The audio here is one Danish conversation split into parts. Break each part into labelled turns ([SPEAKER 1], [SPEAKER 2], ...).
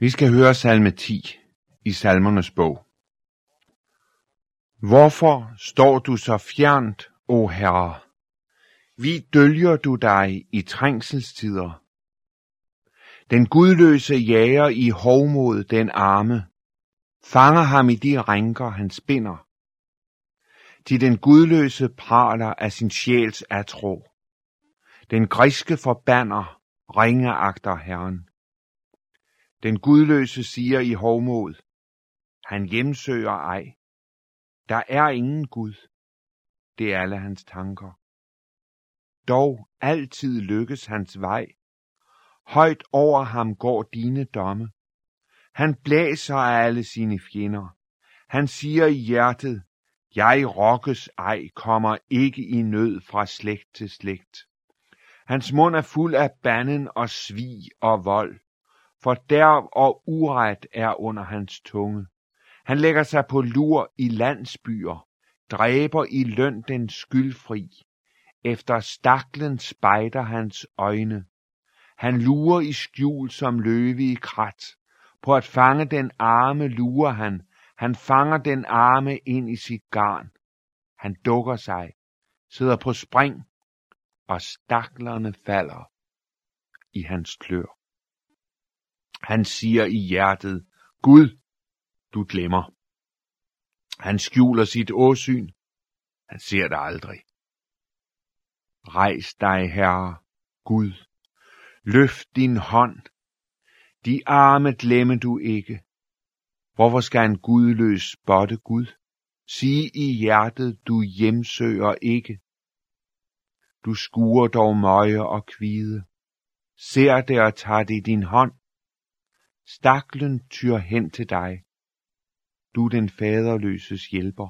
[SPEAKER 1] Vi skal høre salme 10 i salmernes bog. Hvorfor står du så fjernt, o Herre? Vi dølger du dig i trængselstider. Den gudløse jager i hovmod den arme, fanger ham i de rænker, han spinder. De den gudløse praler af sin sjæls atro. Den griske forbander ringeagter Herren. Den gudløse siger i hovmod, han hjemsøger ej. Der er ingen Gud. Det er alle hans tanker. Dog altid lykkes hans vej. Højt over ham går dine domme. Han blæser af alle sine fjender. Han siger i hjertet, jeg rokkes ej, kommer ikke i nød fra slægt til slægt. Hans mund er fuld af banden og svig og vold. For der og uret er under hans tunge. Han lægger sig på lur i landsbyer, dræber i løn den skyldfri. Efter staklen spejder hans øjne. Han lurer i skjul som løve i krat. På at fange den arme lurer han. Han fanger den arme ind i sit garn. Han dukker sig, sidder på spring, og staklerne falder i hans klør. Han siger i hjertet, Gud, du glemmer. Han skjuler sit åsyn. Han ser det aldrig. Rejs dig, Herre, Gud. Løft din hånd. De arme glemme du ikke. Hvorfor skal en gudløs spotte Gud? Sig i hjertet, du hjemsøger ikke. Du skuer dog møje og kvide. Ser det og tager det i din hånd. Staklen tyr hen til dig. Du den faderløses hjælper.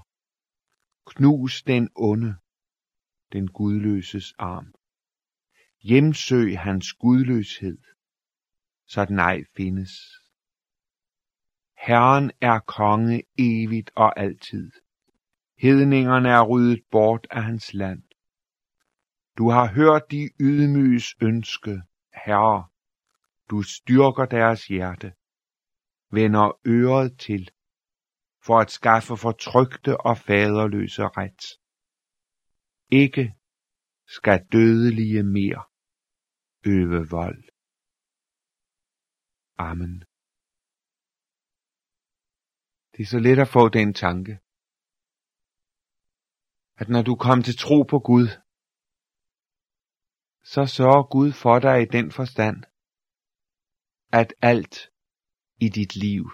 [SPEAKER 1] Knus den onde, den gudløses arm. Hjemsøg hans gudløshed, så den ej findes. Herren er konge evigt og altid. Hedningerne er ryddet bort af hans land. Du har hørt de ydmyges ønske, Herre. Du styrker deres hjerte, vender øret til, for at skaffe fortrygte og faderløse ret. Ikke skal dødelige mere øve vold. Amen. Det er så let at få den tanke, at når du kom til tro på Gud, så sørger Gud for dig i den forstand, at alt i dit liv,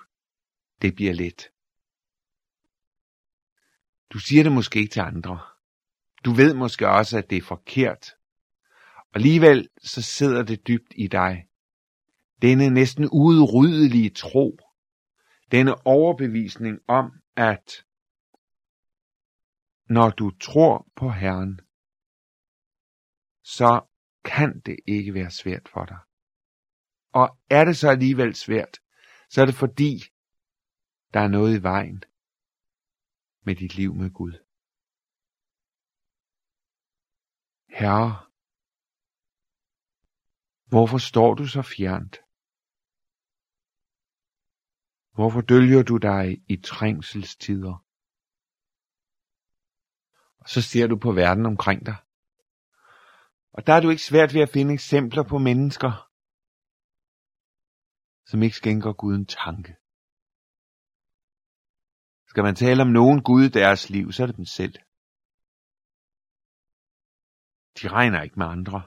[SPEAKER 1] det bliver let. Du siger det måske ikke til andre. Du ved måske også, at det er forkert. Og alligevel så sidder det dybt i dig. Denne næsten udryddelige tro. Denne overbevisning om, at når du tror på Herren, så kan det ikke være svært for dig. Og er det så alligevel svært, så er det fordi, der er noget i vejen med dit liv med Gud. Herre, hvorfor står du så fjernt? Hvorfor dølger du dig i trængselstider? Og så ser du på verden omkring dig. Og der er du ikke svært ved at finde eksempler på mennesker, som ikke skænker Gud en tanke. Skal man tale om nogen Gud i deres liv, så er det dem selv. De regner ikke med andre.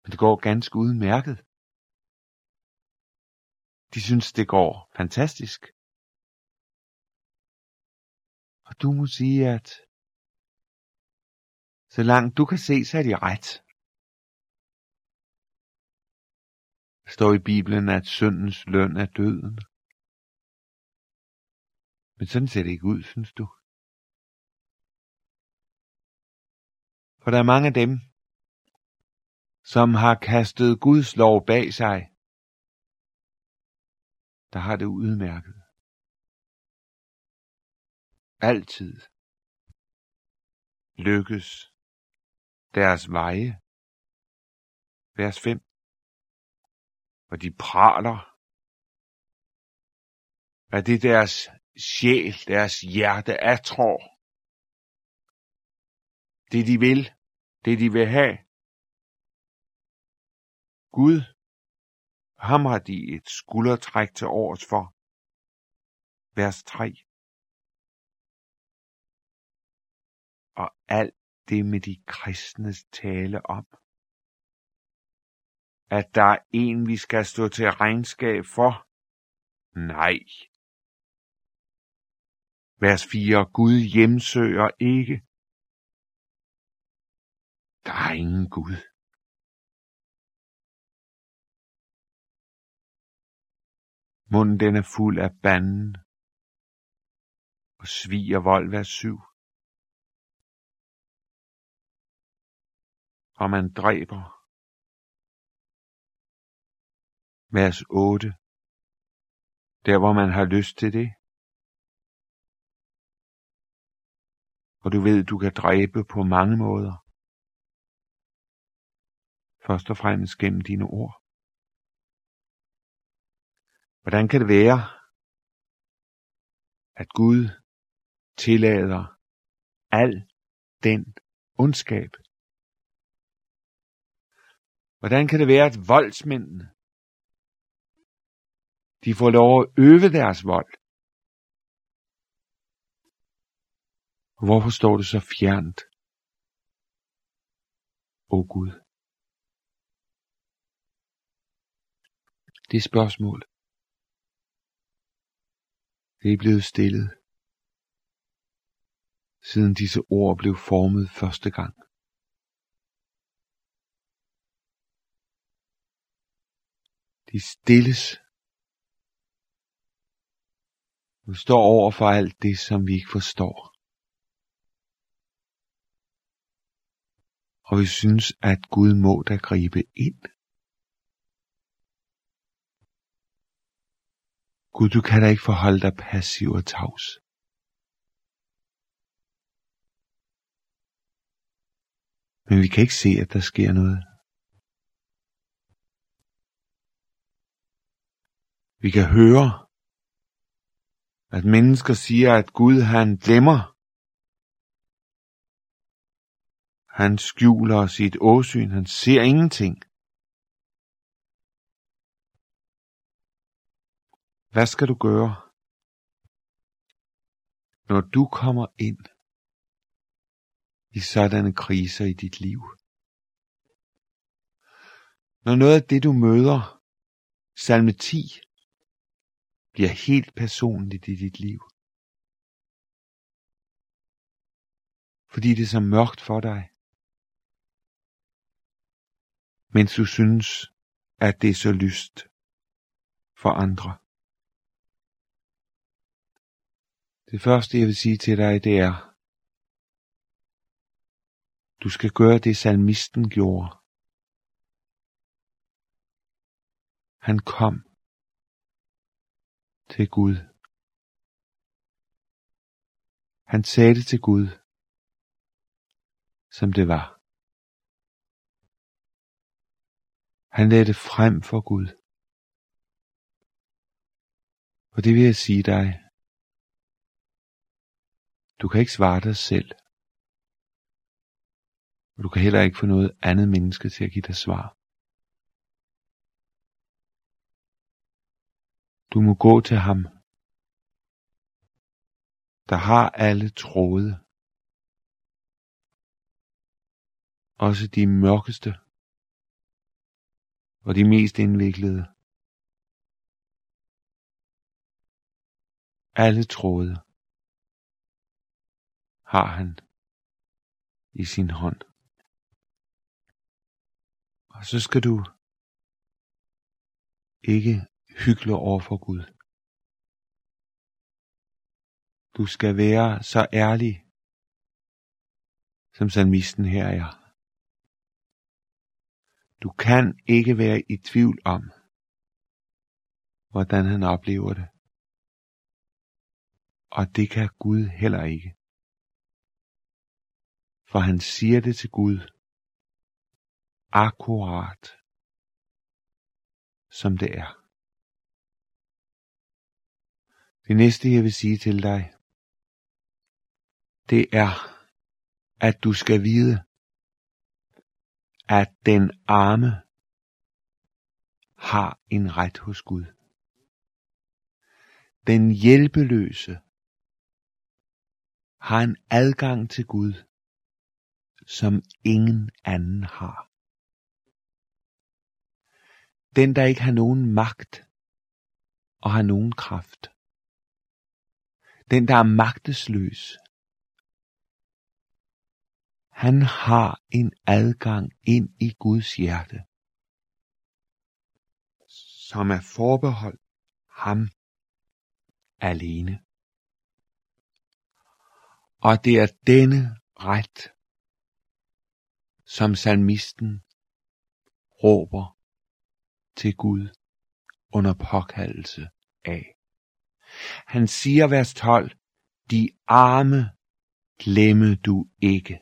[SPEAKER 1] Men det går ganske udmærket. De synes, det går fantastisk. Og du må sige, at så langt du kan se, så er de ret. Står i Bibelen, at syndens løn er døden. Men sådan ser det ikke ud, synes du. For der er mange af dem, som har kastet Guds lov bag sig, der har det udmærket. Altid lykkes deres veje. Vers 5. Og de praler. At det deres sjæl, deres hjerte er tror. Det de vil, det de vil have. Gud, ham har de et skuldertræk til års for. Vers 3. Og alt det med de kristnes tale om. At der er en, vi skal stå til regnskab for. Nej. Vers 4. Gud hjemsøger ikke. Der er ingen Gud. Munden den er fuld af banden og sviger vold vers 7. Og man dræber. Vers 8. Der hvor man har lyst til det. Og du ved, du kan dræbe på mange måder. Først og fremmest gennem dine ord. Hvordan kan det være, at Gud tillader al den ondskab? Hvordan kan det være, at voldsmændene, de får lov at øve deres vold? Hvorfor står det så fjernt? O oh Gud. Det spørgsmål, det er blevet stillet, siden disse ord blev formet første gang. De stilles. Vi står over for alt det, som vi ikke forstår. Og vi synes, at Gud må da gribe ind. Gud, du kan da ikke forholde dig passiv og tavs. Men vi kan ikke se, at der sker noget. Vi kan høre, at mennesker siger, at Gud han glemmer. Han skjuler sit åsyn, han ser ingenting. Hvad skal du gøre, når du kommer ind i sådanne kriser i dit liv? Når noget af det, du møder, salme 10, bliver helt personligt i dit liv. Fordi det er så mørkt for dig. Mens du synes, at det er så lyst for andre. Det første, jeg vil sige til dig, det er, du skal gøre det, salmisten gjorde. Han kom til Gud. Han sagde det til Gud, som det var. Han lagde det frem for Gud. Og det vil jeg sige dig, du kan ikke svare dig selv. Og du kan heller ikke få noget andet menneske til at give dig svar. Du må gå til ham, der har alle tråde. Også de mørkeste og de mest indviklede. Alle tråde har han i sin hånd. Og så skal du ikke hykle over for Gud. Du skal være så ærlig, som salmisten her er. Du kan ikke være i tvivl om, hvordan han oplever det. Og det kan Gud heller ikke for han siger det til Gud. Akkurat. som det er. Det næste, jeg vil sige til dig, det er, at du skal vide, at den arme har en ret hos Gud. Den hjælpeløse har en adgang til Gud, som ingen anden har. Den, der ikke har nogen magt og har nogen kraft. Den, der er magtesløs. Han har en adgang ind i Guds hjerte, som er forbeholdt ham alene. Og det er denne ret, som salmisten råber til Gud under påkaldelse af. Han siger vers 12, de arme glemme du ikke.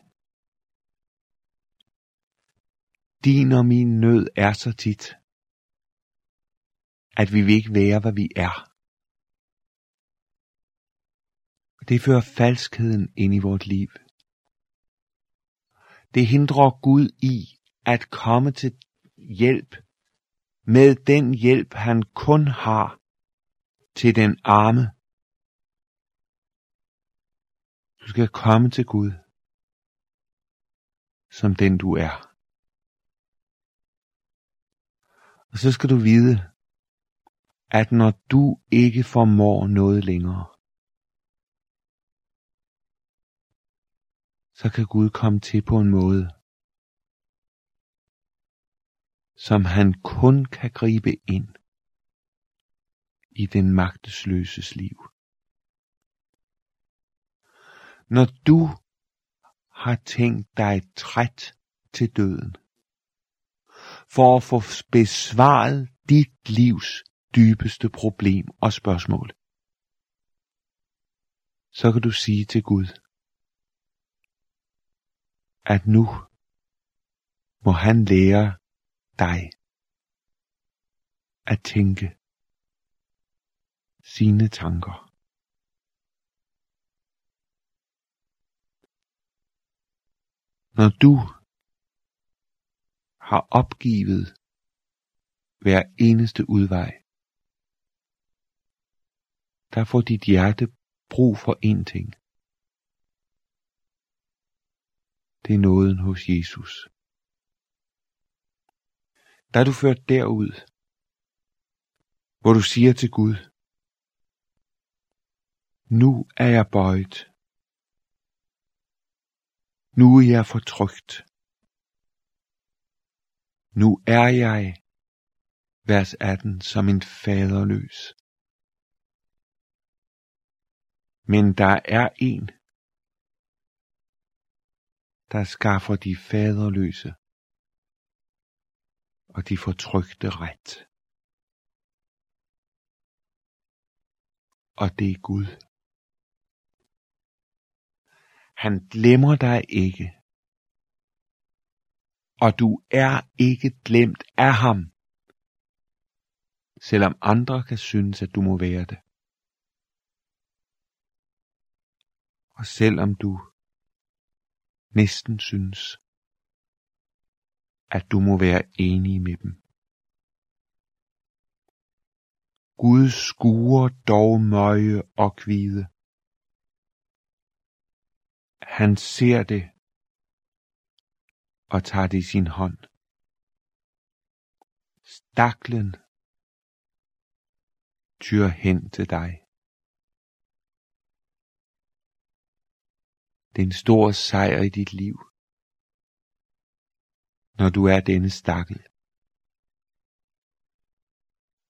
[SPEAKER 1] Din og min nød er så tit, at vi vil ikke være, hvad vi er. Det fører falskheden ind i vort liv. Det hindrer Gud i at komme til hjælp med den hjælp, han kun har til den arme. Du skal komme til Gud som den du er. Og så skal du vide, at når du ikke formår noget længere, så kan Gud komme til på en måde, som han kun kan gribe ind i den magtesløses liv. Når du har tænkt dig træt til døden, for at få besvaret dit livs dybeste problem og spørgsmål, så kan du sige til Gud, at nu må han lære dig at tænke sine tanker. Når du har opgivet hver eneste udvej, der får dit hjerte brug for én ting. Det er nåden hos Jesus. Der er du ført derud, hvor du siger til Gud, nu er jeg bøjet. Nu er jeg fortrygt. Nu er jeg, vers 18, som en faderløs. Men der er en, der skaffer de faderløse og de fortrygte ret. Og det er Gud. Han glemmer dig ikke. Og du er ikke glemt af ham, selvom andre kan synes, at du må være det. Og selvom du næsten synes, at du må være enig med dem. Gud skuer dog møje og kvide. Han ser det og tager det i sin hånd. Staklen tyr hen til dig. Det er en stor sejr i dit liv, når du er denne stakkel,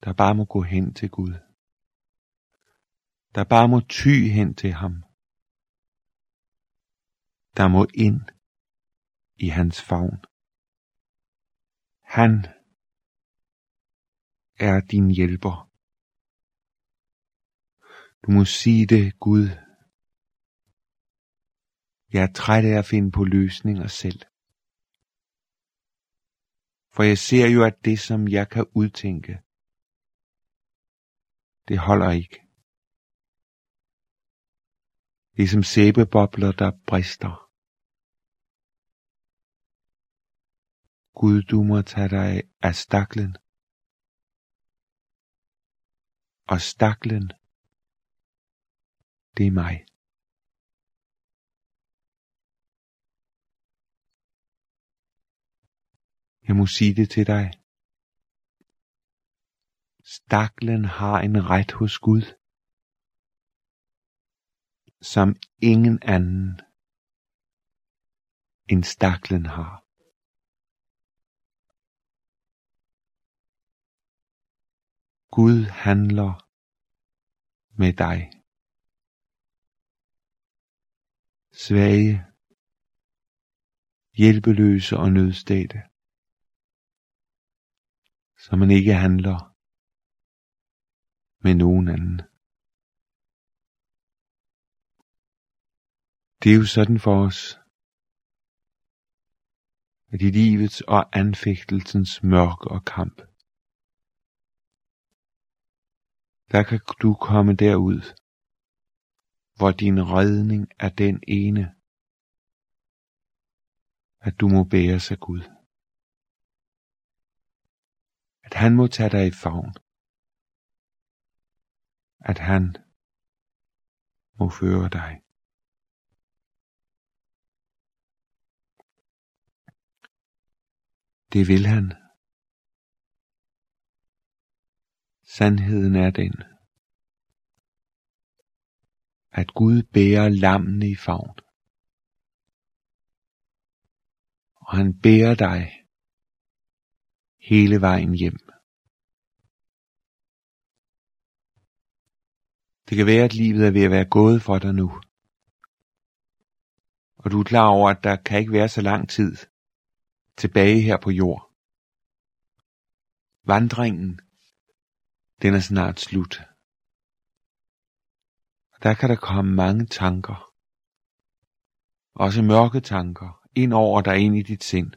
[SPEAKER 1] der bare må gå hen til Gud, der bare må ty hen til ham, der må ind i hans favn. Han er din hjælper. Du må sige det, Gud. Jeg er træt af at finde på løsninger selv. For jeg ser jo, at det, som jeg kan udtænke, det holder ikke. Det er som sæbebobler, der brister. Gud, du må tage dig af staklen. Og staklen, det er mig. Jeg må sige det til dig. Staklen har en ret hos Gud, som ingen anden end staklen har. Gud handler med dig. Svage, hjælpeløse og nødstede så man ikke handler med nogen anden. Det er jo sådan for os, at i livets og anfægtelsens mørke og kamp, der kan du komme derud, hvor din redning er den ene, at du må bære sig Gud at han må tage dig i favn. At han må føre dig. Det vil han. Sandheden er den, at Gud bærer lammene i favn. Og han bærer dig hele vejen hjem. Det kan være, at livet er ved at være gået for dig nu. Og du er klar over, at der kan ikke være så lang tid tilbage her på jord. Vandringen, den er snart slut. Og der kan der komme mange tanker. Også mørke tanker ind over dig ind i dit sind.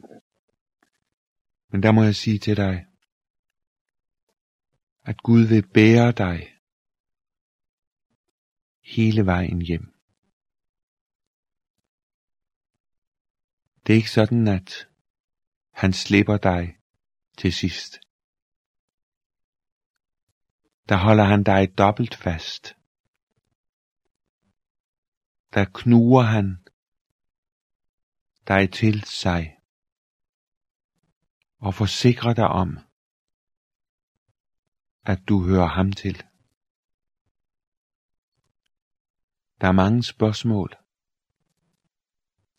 [SPEAKER 1] Men der må jeg sige til dig, at Gud vil bære dig hele vejen hjem. Det er ikke sådan, at han slipper dig til sidst. Der holder han dig dobbelt fast. Der knuger han dig til sig og forsikrer dig om, at du hører ham til. Der er mange spørgsmål,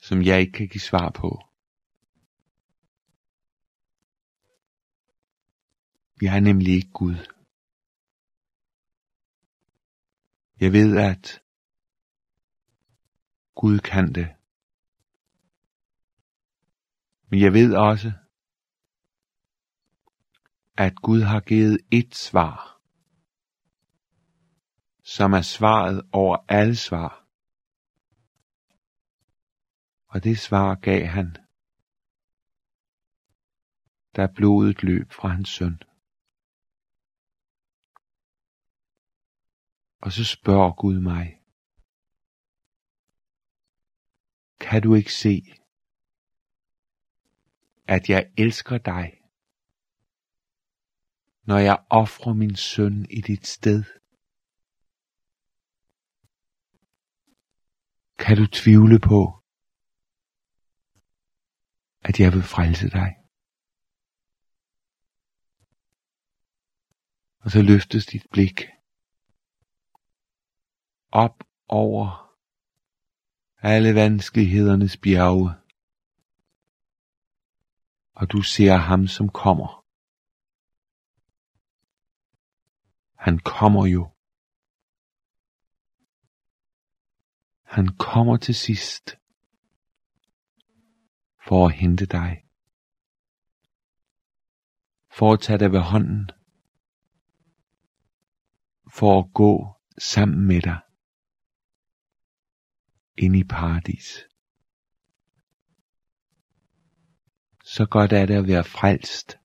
[SPEAKER 1] som jeg ikke kan give svar på. Vi har nemlig ikke Gud. Jeg ved, at Gud kan det. Men jeg ved også, at Gud har givet et svar, som er svaret over alle svar. Og det svar gav han, da blodet løb fra hans søn. Og så spørger Gud mig, kan du ikke se, at jeg elsker dig? når jeg offrer min søn i dit sted? Kan du tvivle på, at jeg vil frelse dig? Og så løftes dit blik op over alle vanskelighedernes bjerge, og du ser ham, som kommer. Han kommer jo. Han kommer til sidst for at hente dig. For at tage dig ved hånden. For at gå sammen med dig ind i paradis. Så godt er det at være frelst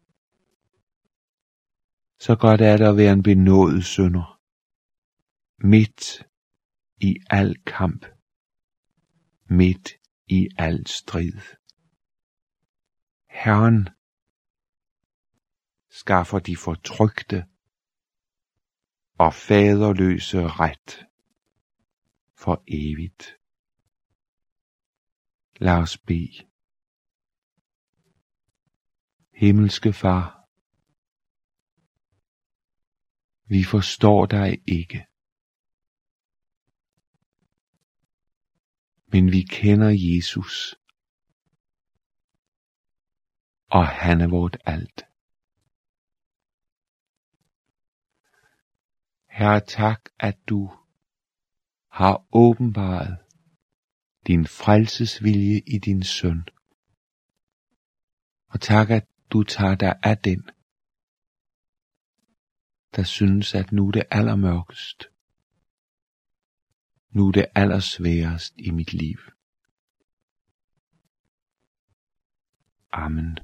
[SPEAKER 1] så godt er det at være en benådet sønder. midt i al kamp, midt i al strid. Herren skaffer de fortrygte og faderløse ret for evigt. Lad os bede. Himmelske Far, vi forstår dig ikke. Men vi kender Jesus, og han er vort alt. Herre, tak, at du har åbenbaret din frelsesvilje i din søn. Og tak, at du tager dig af den, der synes, at nu er det allermørkest. Nu er det allersværest i mit liv. Amen.